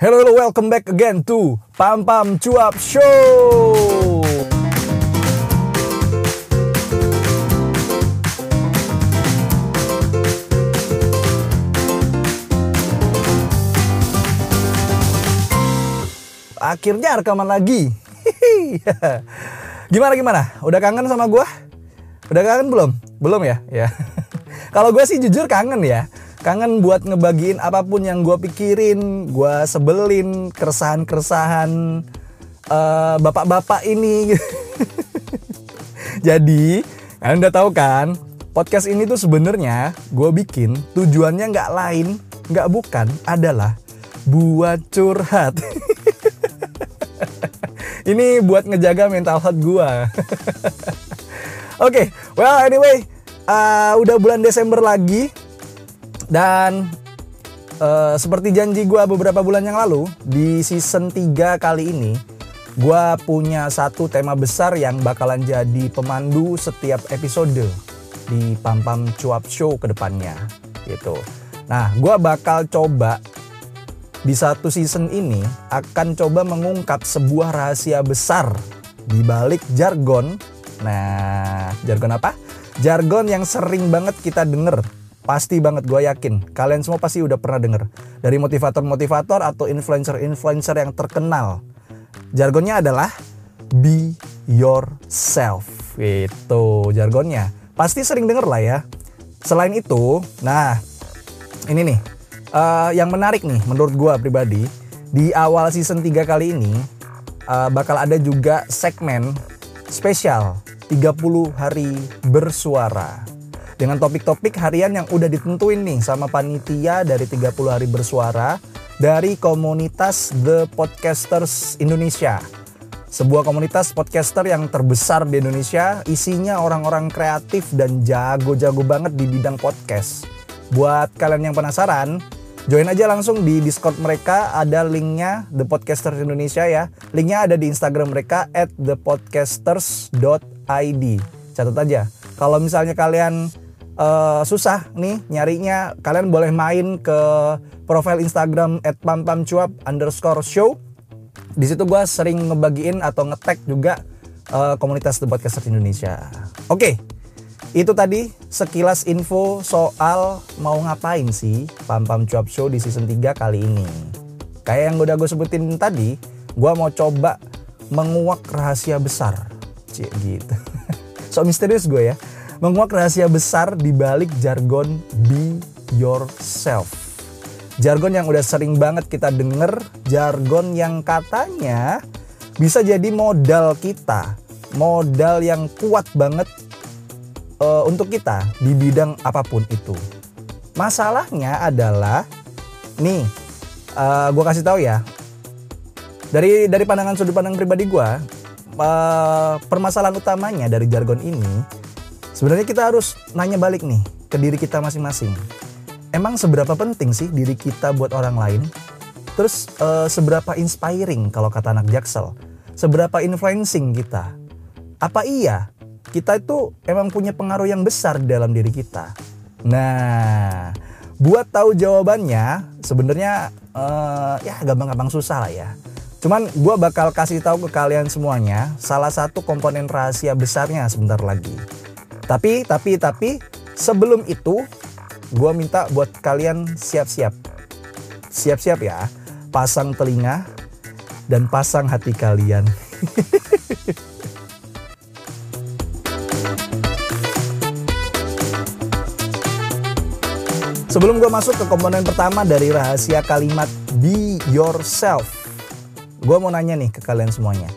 Hello, hello, welcome back again to Pam Pam Cuap Show. Akhirnya rekaman lagi. gimana gimana? Udah kangen sama gua? Udah kangen belum? Belum ya? Ya. Kalau gue sih jujur kangen ya kangen buat ngebagiin apa pun yang gue pikirin, gue sebelin keresahan-keresahan uh, bapak-bapak ini. Jadi, kalian udah tahu kan, podcast ini tuh sebenarnya gue bikin tujuannya nggak lain, nggak bukan, adalah buat curhat. ini buat ngejaga mental health gue. Oke, okay, well anyway, uh, udah bulan Desember lagi dan uh, seperti janji gue beberapa bulan yang lalu, di season 3 kali ini, gue punya satu tema besar yang bakalan jadi pemandu setiap episode di Pam Pam Cuap Show ke depannya gitu. Nah, gue bakal coba di satu season ini akan coba mengungkap sebuah rahasia besar di balik jargon. Nah, jargon apa? Jargon yang sering banget kita denger Pasti banget gue yakin kalian semua pasti udah pernah denger dari motivator-motivator atau influencer-influencer yang terkenal. Jargonnya adalah be yourself. Itu jargonnya. Pasti sering denger lah ya. Selain itu, nah ini nih uh, yang menarik nih menurut gue pribadi di awal season 3 kali ini uh, bakal ada juga segmen spesial 30 hari bersuara dengan topik-topik harian yang udah ditentuin nih sama panitia dari 30 hari bersuara dari komunitas The Podcasters Indonesia. Sebuah komunitas podcaster yang terbesar di Indonesia, isinya orang-orang kreatif dan jago-jago banget di bidang podcast. Buat kalian yang penasaran, join aja langsung di Discord mereka, ada linknya The Podcasters Indonesia ya. Linknya ada di Instagram mereka at thepodcasters.id. Catat aja. Kalau misalnya kalian uh, susah nih nyarinya, kalian boleh main ke profil Instagram @pampamcuap underscore show. Di situ gue sering ngebagiin atau ngetek juga uh, komunitas The Podcaster Indonesia. Oke, okay, itu tadi sekilas info soal mau ngapain sih Pam Pam Show di season 3 kali ini. Kayak yang udah gue sebutin tadi, gue mau coba menguak rahasia besar. Cik gitu. so misterius gue ya menguak rahasia besar di balik jargon be yourself. Jargon yang udah sering banget kita denger, jargon yang katanya bisa jadi modal kita, modal yang kuat banget uh, untuk kita di bidang apa pun itu. Masalahnya adalah, nih, uh, eh, gue kasih tahu ya, dari dari pandangan sudut pandang pribadi gue, uh, permasalahan utamanya dari jargon ini Sebenarnya kita harus nanya balik nih ke diri kita masing-masing. Emang seberapa penting sih diri kita buat orang lain? Terus uh, seberapa inspiring kalau kata anak Jaksel? Seberapa influencing kita? Apa iya kita itu emang punya pengaruh yang besar dalam diri kita? Nah, buat tahu jawabannya sebenarnya uh, ya gampang-gampang susah lah ya. Cuman gue bakal kasih tahu ke kalian semuanya salah satu komponen rahasia besarnya sebentar lagi. Tapi, tapi, tapi sebelum itu gue minta buat kalian siap-siap. Siap-siap ya. Pasang telinga dan pasang hati kalian. Sebelum gue masuk ke komponen pertama dari rahasia kalimat be yourself, gue mau nanya nih ke kalian semuanya.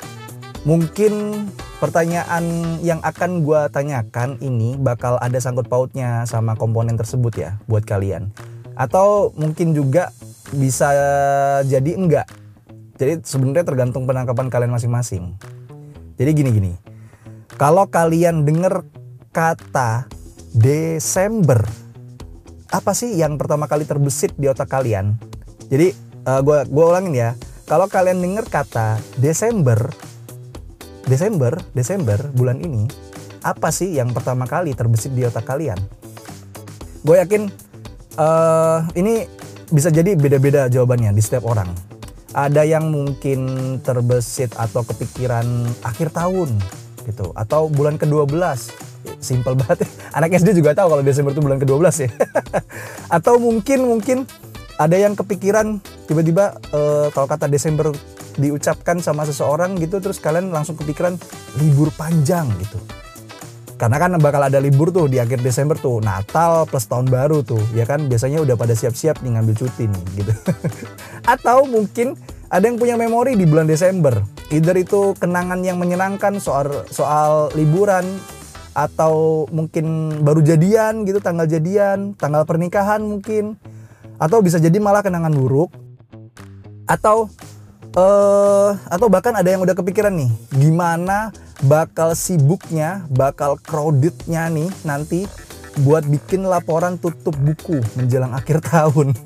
Mungkin Pertanyaan yang akan gue tanyakan ini bakal ada sangkut pautnya sama komponen tersebut ya buat kalian. Atau mungkin juga bisa jadi enggak. Jadi sebenarnya tergantung penangkapan kalian masing-masing. Jadi gini-gini. Kalau kalian denger kata Desember, apa sih yang pertama kali terbesit di otak kalian? Jadi uh, eh, gue ulangin ya. Kalau kalian denger kata Desember, Desember, Desember bulan ini, apa sih yang pertama kali terbesit di otak kalian? Gue yakin uh, ini bisa jadi beda-beda jawabannya di setiap orang. ada yang mungkin terbesit atau kepikiran akhir tahun gitu atau bulan ke-12 simple banget ya. anak SD juga tahu kalau Desember itu bulan ke-12 ya atau mungkin mungkin ada yang kepikiran tiba-tiba uh, kalau kata Desember diucapkan sama seseorang gitu terus kalian langsung kepikiran libur panjang gitu. Karena kan bakal ada libur tuh di akhir Desember tuh Natal plus tahun baru tuh ya kan? Biasanya udah pada siap-siap nih ngambil cuti nih gitu. Atau mungkin ada yang punya memori di bulan Desember. Either itu kenangan yang menyenangkan soal soal liburan atau mungkin baru jadian gitu tanggal jadian tanggal pernikahan mungkin. Atau bisa jadi malah kenangan buruk. Atau uh, atau bahkan ada yang udah kepikiran nih gimana bakal sibuknya, bakal crowdednya nih nanti buat bikin laporan tutup buku menjelang akhir tahun.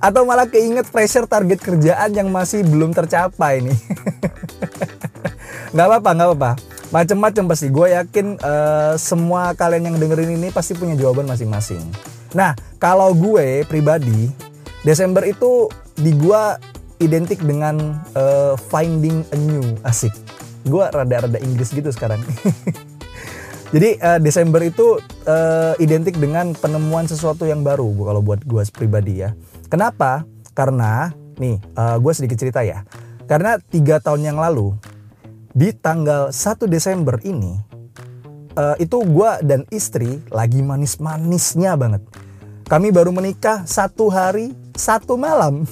Atau malah keinget pressure target kerjaan yang masih belum tercapai nih. Gak apa-apa, gak apa-apa. Macem-macem pasti. Gue yakin uh, semua kalian yang dengerin ini pasti punya jawaban masing-masing. Nah, kalau gue pribadi, Desember itu di gue identik dengan uh, finding a new. Asik. Gue rada-rada Inggris gitu sekarang. Jadi uh, Desember itu uh, identik dengan penemuan sesuatu yang baru kalau buat gue pribadi ya. Kenapa? Karena nih uh, gue sedikit cerita ya. Karena tiga tahun yang lalu di tanggal 1 Desember ini uh, itu gue dan istri lagi manis-manisnya banget. Kami baru menikah satu hari satu malam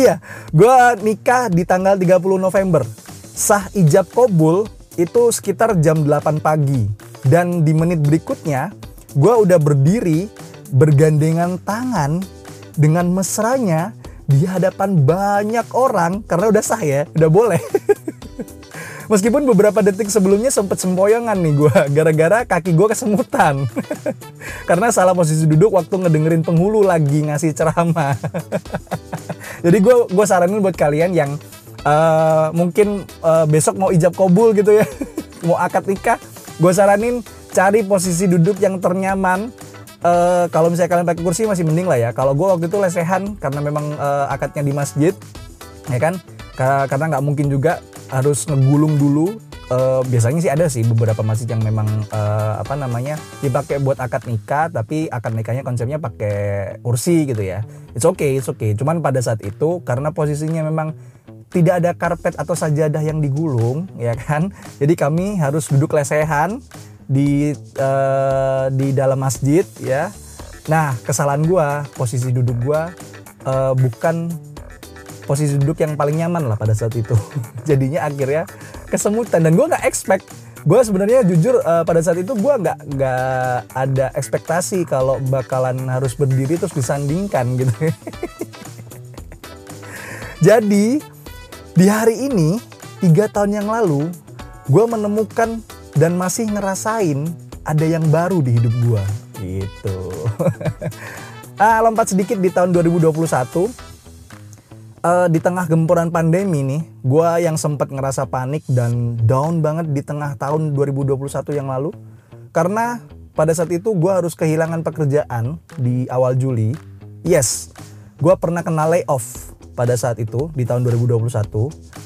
iya, gue nikah di tanggal 30 November. Sah ijab kobul itu sekitar jam 8 pagi. Dan di menit berikutnya, gue udah berdiri bergandengan tangan dengan mesranya di hadapan banyak orang karena udah sah ya, udah boleh. Meskipun beberapa detik sebelumnya sempet sempoyongan nih gue gara-gara kaki gue kesemutan. Karena salah posisi duduk waktu ngedengerin penghulu lagi ngasih ceramah. Jadi gue gue saranin buat kalian yang uh, mungkin uh, besok mau ijab kobul gitu ya, mau akad nikah, gue saranin cari posisi duduk yang ternyaman. Uh, kalau misalnya kalian pakai kursi masih mending lah ya. Kalau gue waktu itu lesehan karena memang uh, akadnya di masjid, ya kan? Karena nggak mungkin juga harus ngegulung dulu. Uh, biasanya sih ada sih beberapa masjid yang memang uh, apa namanya dipakai buat akad nikah tapi akad nikahnya konsepnya pakai kursi gitu ya. It's okay it's okay. Cuman pada saat itu karena posisinya memang tidak ada karpet atau sajadah yang digulung ya kan? Jadi kami harus duduk lesehan di uh, di dalam masjid ya. Nah kesalahan gua posisi duduk gua uh, bukan posisi duduk yang paling nyaman lah pada saat itu. Jadinya akhirnya kesemutan. Dan gue nggak expect gue sebenarnya jujur uh, pada saat itu gue nggak nggak ada ekspektasi kalau bakalan harus berdiri terus disandingkan gitu. Jadi di hari ini tiga tahun yang lalu gue menemukan dan masih ngerasain ada yang baru di hidup gue gitu. Ah lompat sedikit di tahun 2021 uh, di tengah gempuran pandemi nih, gue yang sempat ngerasa panik dan down banget di tengah tahun 2021 yang lalu. Karena pada saat itu gue harus kehilangan pekerjaan di awal Juli. Yes, gue pernah kena layoff pada saat itu di tahun 2021.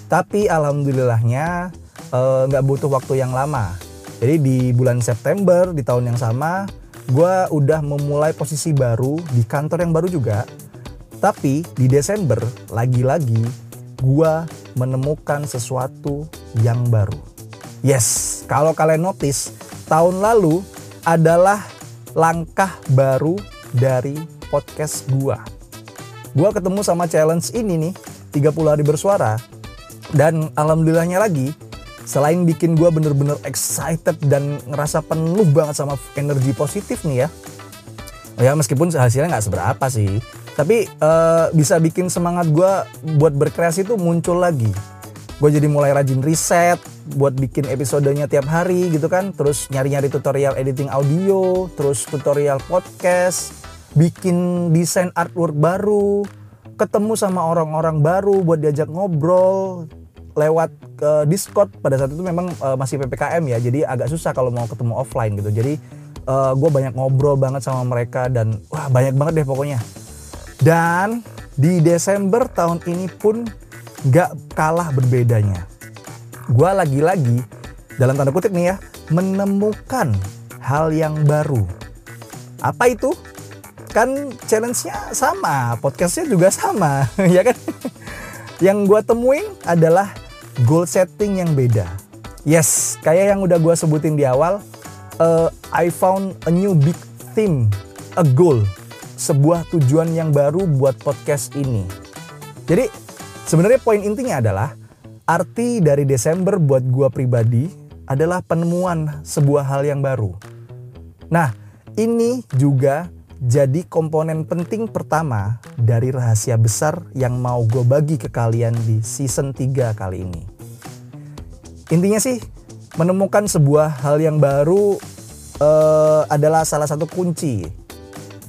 Tapi alhamdulillahnya eh, nggak uh, butuh waktu yang lama. Jadi di bulan September di tahun yang sama, gue udah memulai posisi baru di kantor yang baru juga tapi di Desember lagi-lagi gua menemukan sesuatu yang baru. Yes, kalau kalian notice, tahun lalu adalah langkah baru dari podcast gua. Gua ketemu sama challenge ini nih, 30 hari bersuara. Dan alhamdulillahnya lagi, selain bikin gua bener-bener excited dan ngerasa penuh banget sama energi positif nih ya. Ya meskipun hasilnya nggak seberapa sih tapi uh, bisa bikin semangat gue buat berkreasi tuh muncul lagi. Gue jadi mulai rajin riset buat bikin episodenya tiap hari gitu kan. Terus nyari-nyari tutorial editing audio terus tutorial podcast bikin desain artwork baru ketemu sama orang-orang baru buat diajak ngobrol lewat ke Discord. Pada saat itu memang uh, masih PPKM ya jadi agak susah kalau mau ketemu offline gitu. Jadi uh, gue banyak ngobrol banget sama mereka dan wah banyak banget deh pokoknya dan di Desember tahun ini pun gak kalah berbedanya. Gua lagi-lagi dalam tanda kutip nih ya menemukan hal yang baru. Apa itu? Kan challenge-nya sama, podcastnya juga sama, ya kan? Yang gue temuin adalah goal setting yang beda. Yes, kayak yang udah gue sebutin di awal, uh, I found a new big theme, a goal, sebuah tujuan yang baru buat podcast ini. Jadi sebenarnya poin intinya adalah arti dari Desember buat gue pribadi adalah penemuan sebuah hal yang baru. Nah, ini juga jadi komponen penting pertama dari rahasia besar yang mau gue bagi ke kalian di season 3 kali ini. Intinya sih menemukan sebuah hal yang baru uh, adalah salah satu kunci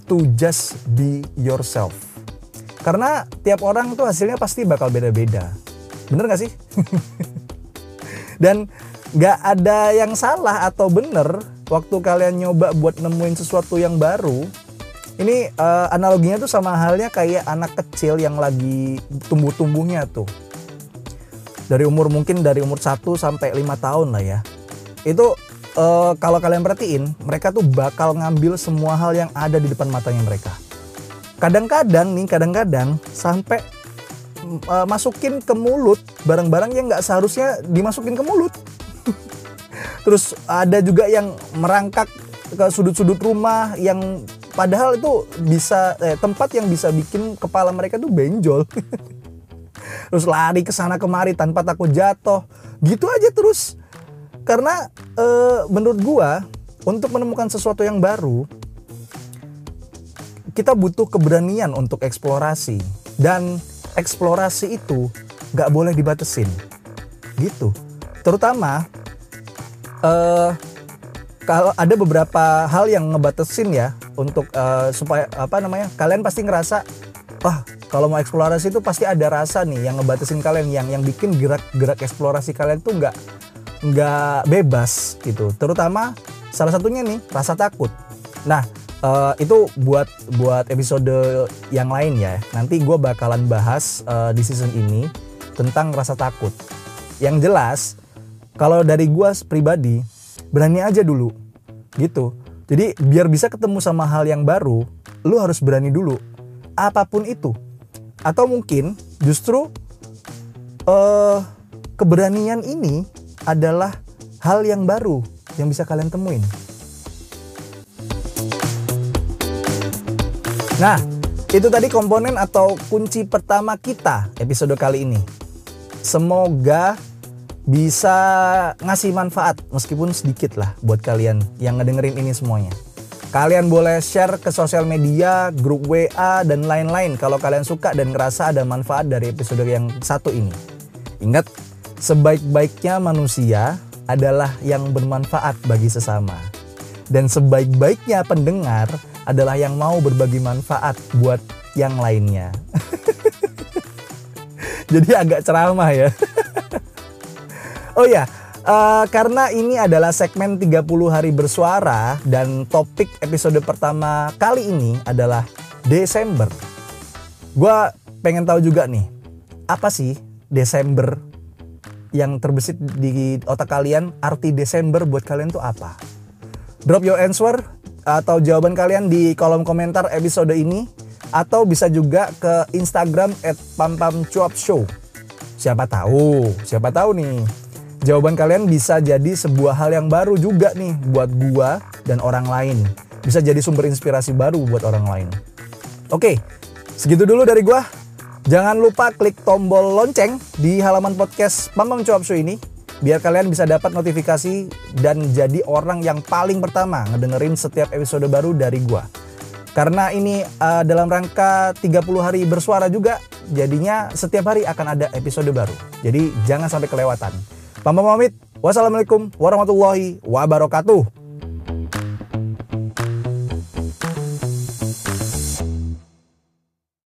to just be yourself. Karena tiap orang tuh hasilnya pasti bakal beda-beda. Bener gak sih? Dan gak ada yang salah atau bener waktu kalian nyoba buat nemuin sesuatu yang baru ini uh, analoginya tuh sama halnya kayak anak kecil yang lagi tumbuh-tumbuhnya tuh. Dari umur mungkin dari umur 1 sampai 5 tahun lah ya. Itu uh, kalau kalian perhatiin, mereka tuh bakal ngambil semua hal yang ada di depan matanya mereka. Kadang-kadang nih, kadang-kadang sampai uh, masukin ke mulut barang-barang yang nggak seharusnya dimasukin ke mulut. Terus ada juga yang merangkak ke sudut-sudut rumah yang Padahal itu bisa eh, tempat yang bisa bikin kepala mereka tuh benjol. terus lari ke sana kemari tanpa takut jatuh. Gitu aja terus. Karena eh, menurut gua untuk menemukan sesuatu yang baru kita butuh keberanian untuk eksplorasi. Dan eksplorasi itu gak boleh dibatesin gitu. Terutama eh, kalau ada beberapa hal yang ngebatesin ya untuk uh, supaya apa namanya kalian pasti ngerasa wah kalau mau eksplorasi itu pasti ada rasa nih yang ngebatasin kalian yang yang bikin gerak-gerak eksplorasi kalian tuh nggak nggak bebas gitu. Terutama salah satunya nih rasa takut. Nah uh, itu buat buat episode yang lain ya. Nanti gue bakalan bahas uh, di season ini tentang rasa takut. Yang jelas kalau dari gue pribadi berani aja dulu gitu. Jadi biar bisa ketemu sama hal yang baru lu harus berani dulu. Apa pun itu. Atau mungkin justru uh, keberanian ini adalah hal yang baru yang bisa kalian temuin nah itu tadi komponen atau kunci pertama kita episode kali ini semoga bisa ngasih manfaat meskipun sedikit lah buat kalian yang ngedengerin ini semuanya. Kalian boleh share ke sosial media, grup WA, dan lain-lain kalau kalian suka dan ngerasa ada manfaat dari episode yang satu ini. Ingat, sebaik-baiknya manusia adalah yang bermanfaat bagi sesama. Dan sebaik-baiknya pendengar adalah yang mau berbagi manfaat buat yang lainnya. Jadi agak ceramah ya. Oh ya, uh, karena ini adalah segmen 30 hari bersuara dan topik episode pertama kali ini adalah Desember. Gua pengen tahu juga nih, apa sih Desember yang terbesit di otak kalian? Arti Desember buat kalian tuh apa? Drop your answer atau jawaban kalian di kolom komentar episode ini atau bisa juga ke Instagram pampamcuapshow. Siapa tahu, siapa tahu nih jawaban kalian bisa jadi sebuah hal yang baru juga nih buat gua dan orang lain. Bisa jadi sumber inspirasi baru buat orang lain. Oke, segitu dulu dari gua. Jangan lupa klik tombol lonceng di halaman podcast Mamang Cuap Show ini biar kalian bisa dapat notifikasi dan jadi orang yang paling pertama ngedengerin setiap episode baru dari gua. Karena ini uh, dalam rangka 30 hari bersuara juga, jadinya setiap hari akan ada episode baru. Jadi jangan sampai kelewatan. Pamam pamit. Wassalamualaikum warahmatullahi wabarakatuh.